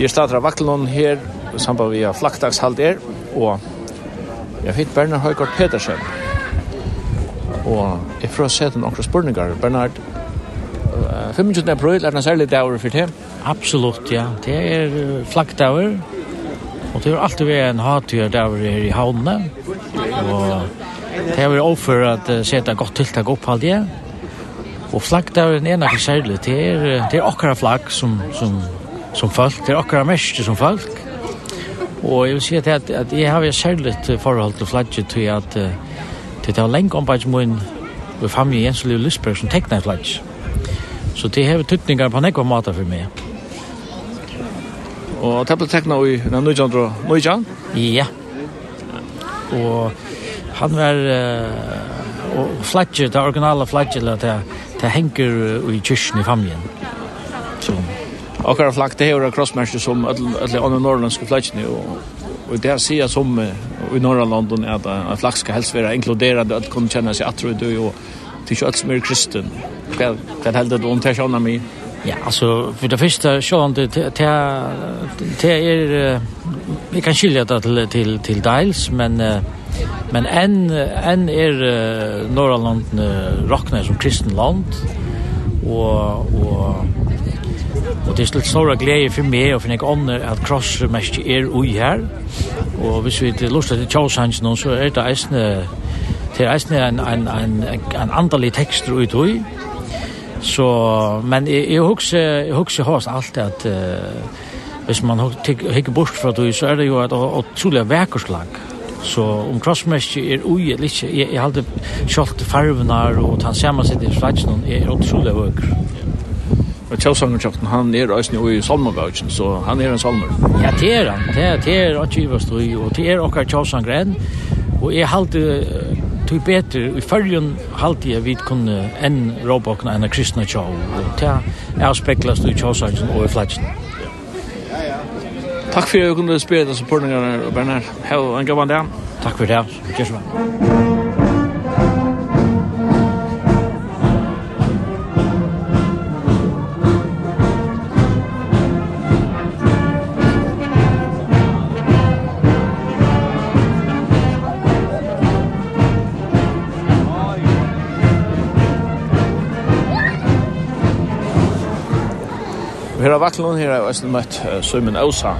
Jeg starter av Vakkelån her, sammen med flaktdagshalt er, og jeg fikk Bernard Høygaard Petersen. Og jeg prøver å se til noen spørninger. Bernard, 25. april er det en særlig dager for det? Absolutt, ja. Det er flaktdager, og det er alltid vært en hatgjør dager her i havnene. Og det er vært overfor at sette godt tiltak opp alt halvdige. Og flaktdageren er noe særlig. Det er, det er akkurat flagg som, som som folk, det er akkurat mest som folk. Og jeg vil si at, at, at jeg har et særligt forhold til flagget til at uh, til det var lenge ombudsmån ved familie Jens Liv Lysberg som tekna flagget. Så det har tydningar på nekva måter for meg. Og det ble tekna i Nøyjan? Nøyjan? Ja. Og han var... Uh, og flagget, det originale flagget, det, det henger i kyrkjen i familien. Akkurat flagg det här crossmatch som alla andra norrländska flaggor och och det ser jag som i norra London är att en flagg ska helst vara inkluderande att kunna känna sig att du och till kött som är kristen. Vad vad hällde du om tärsarna mig? Ja, alltså för det första så han det det är vi kan skilja det till till till Dials men men en en är norra London rocknar som kristen land och och Og det er slitt stora glede for meg og for nek ånder at krossmest er ui her. Og hvis vi til lustet til Tjåshansen så er det eisne det er eisne en, en, en, en andalig tekst ut ui. Så, men jeg, jeg husker, jeg husker hos alt at uh, hvis man hikker bort fra det så er det jo et utrolig vekkerslag. Så om krossmest er ui eller ikke, jeg, jeg halte kjolt farvenar og tansamma sitt i svetsen er utrolig vøkker. Og Kjellsangerkjaften, han er også i Salmabøkken, så han er en salmer. Ja, det er han. Det er, det er ikke i Vestøy, og det er okkar enn. Og jeg halte tog betur, i følgen halte jeg vidt kunne enn råbakna enn kristne tjau. Og det er avspeklast i Kjellsangerkjaften og i Fletsen. Takk for at jeg kunne spille disse spørningene, Bernhard. Hei, en gammel dag. Takk for det. Kjellsangren. Her er vaklen, her er også møtt uh, Søymen Ausa.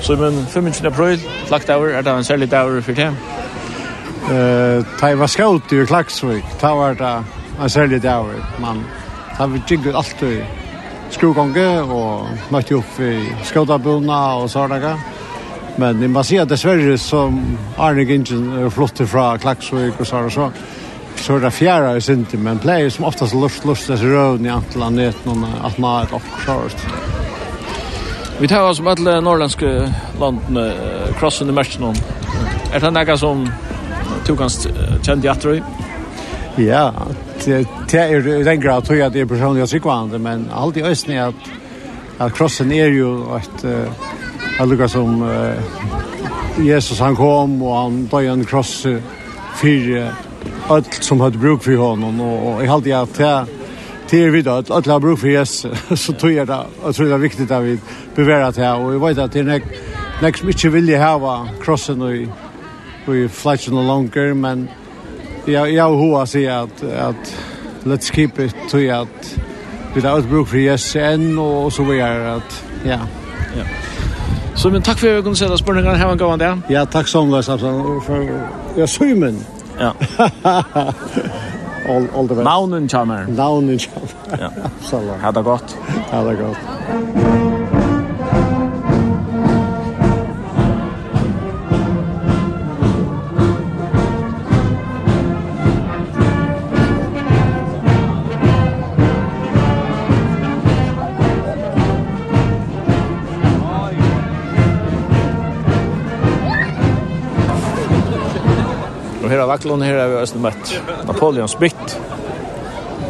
Søymen 25. april, lagt over, er det en særlig dager for det? Uh, jeg var skaut i Klagsvik, da var det en særlig dager, men da vi gikk alltid skrugonge og møtte opp i skautabunna og sånne. Men jeg må si at dessverre som Arne Gingen er flott fra Klagsvik og sånne sånne så er det fjerde i synden, men pleier som oftast lust, lust, det røvn i antall av noen at man er et oppklart. Vi tar oss med alle norrlandske landene, krossen i mersen om. Er det noe som du kan kjenne i atter i? Ja, det er i den grad tog jeg at er personlig og sikkvande, men alt i østen er at, at krossen er jo et, et lukka som Jesus han kom og han døg en kross fyrir allt som hade bruk för honom och jag hade att jag Det är vid att alla bruk för Jesus så tror jag det jag tror det är viktigt att vi bevarar det här och jag vet att det är näst mycket vill ha krossen och i flashen longer men jag jag hur sig att att let's keep it to jag att vi har bruk för Jesus än och så vidare att ja ja Så men tack för att du kunde sätta spurningar här en gång där. Ja, tack så mycket Samson för jag symen. Ja. all, all the best. Naunen kommer. Naunen kommer. Ja. Absolut. Ha det gott. Ha det gott. Og her er Vaklund, her er vi også møtt Napoleon Spitt.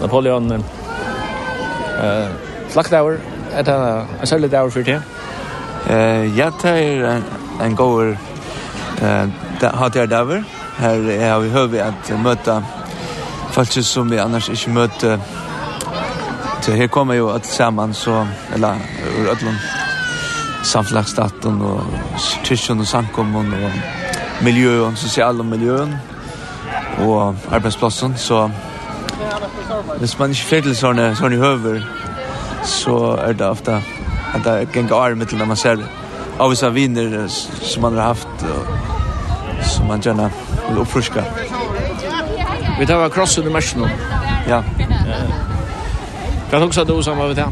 Napoleon eh, Flakdauer, er det en særlig dauer for det? Eh, ja, det er en, en gåer eh, hatjer dauer. Her er vi høy at møte folk som vi annars ikke møter. Så her kommer jo alt sammen, så, eller ur ødlund samflagsstaten og kyrkjen og sankommun og miljøen, sosiale miljøen og arbeidsplatsen. Så hvis man ikke fyrer til sånne, sånne høver, så er det ofte at det er gengå arm til når man ser av vissa viner som man har haft og som man gjerne vil oppfruska. Vi tar var krossen i mersen nå. Ja. Hva er det du som var ved det?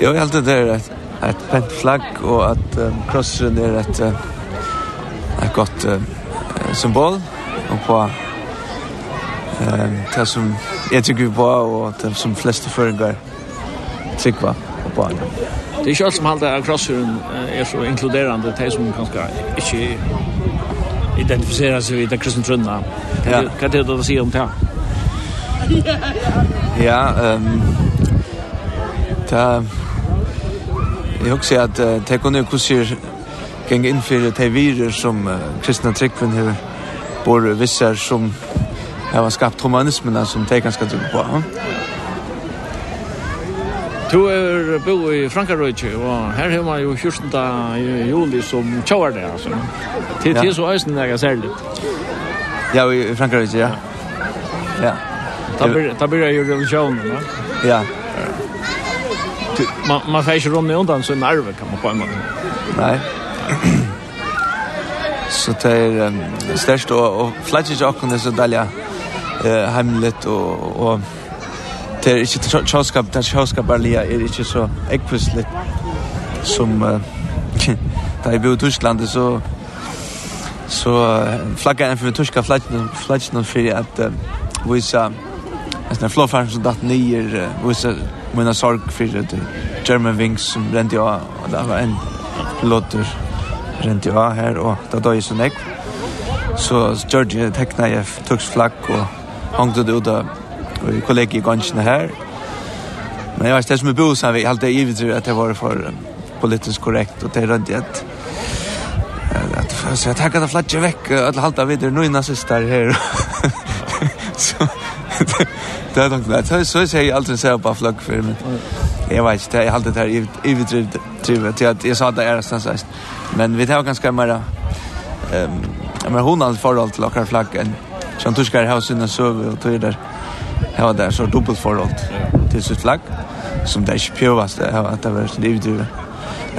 Jo, jeg har alltid det er et, et pent flagg og at um, krossen er et... Uh, et godt uh, symbol og på eh det som jeg tycker på og det som fleste føringar tycker på på Det er ikke alt som halda at crossrun er så inkluderande det som kanskje ikke identifiserer seg i den kristne trunna. Hva er det du sier om det? Ja, ehm ta jeg husker at det kunne jo gäng in för de virer som uh, kristna tryckven här bor vissar som har skapat humanismen som det ganska tro på. Ja? Du er bo i Frankarøyke, og her har man jo 14. juli som tjauar det, altså. Til tid så øysen er særlig. Ja, i Frankarøyke, ja. Ja. Da blir det jo religionen, ja? Ja. Man, man får ikke rom i undan sin nerve, kan man på en måte. Nei. så det er um, størst, og, og flest ikke akkurat så deilig uh, hemmelig, og, og det er ikke tjåskap, det er tjåskap bare lia, er ikke så eggpustelig som uh, da jeg bor i Tyskland, så så uh, flagga en för tyska flaggan flaggan för att uh, visa en sånn flåfarsen som datt nyer uh, visa mina sorg for det German Wings som rent jag og det var en lotter rent av her, og da døg jeg så nekv. Så George tekna jeg tøks flakk og hongte det ut av kollegi i gansjene her. Men jeg vet det som er så vi halte jeg ivet at det var for politisk korrekt, og det er rønt at Så jeg takket av flatje vekk, og alle halta videre, nu innan sista her. Så det er nok det. Så jeg sier aldri se på flagg før, men jeg vet ikke, jeg halte det her i vi til at jeg sa det er stans Men vi tar ganska mer ehm men hon har förhåll till akra flaggen. Som tyskar har sina söver och tror där. Har där så dubbelt förhåll till sitt flagg som det är inte pjövast att det var sin livdrivet.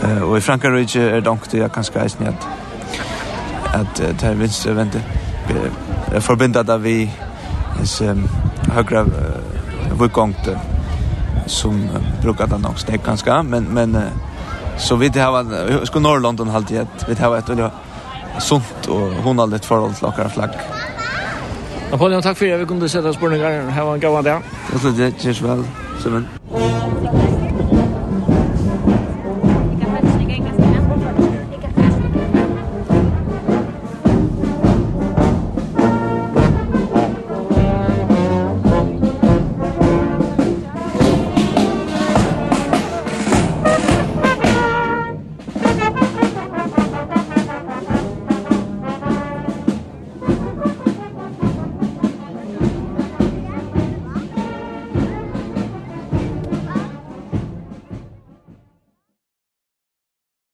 Uh, och i Frankrike är det också jag kan skajs ner att att det här vinstre vände förbindat av vi is um, högra uh, som brukar den också det ganska men men uh, Så vi har sko Norrlondon halt i vi har ett eller sunt och hon har lite förhåll till åkara flagg. Napoleon, tack för det. Vi kunde sätta spårningar. Här var en gåvan där. Det tror det känns väl. Simon.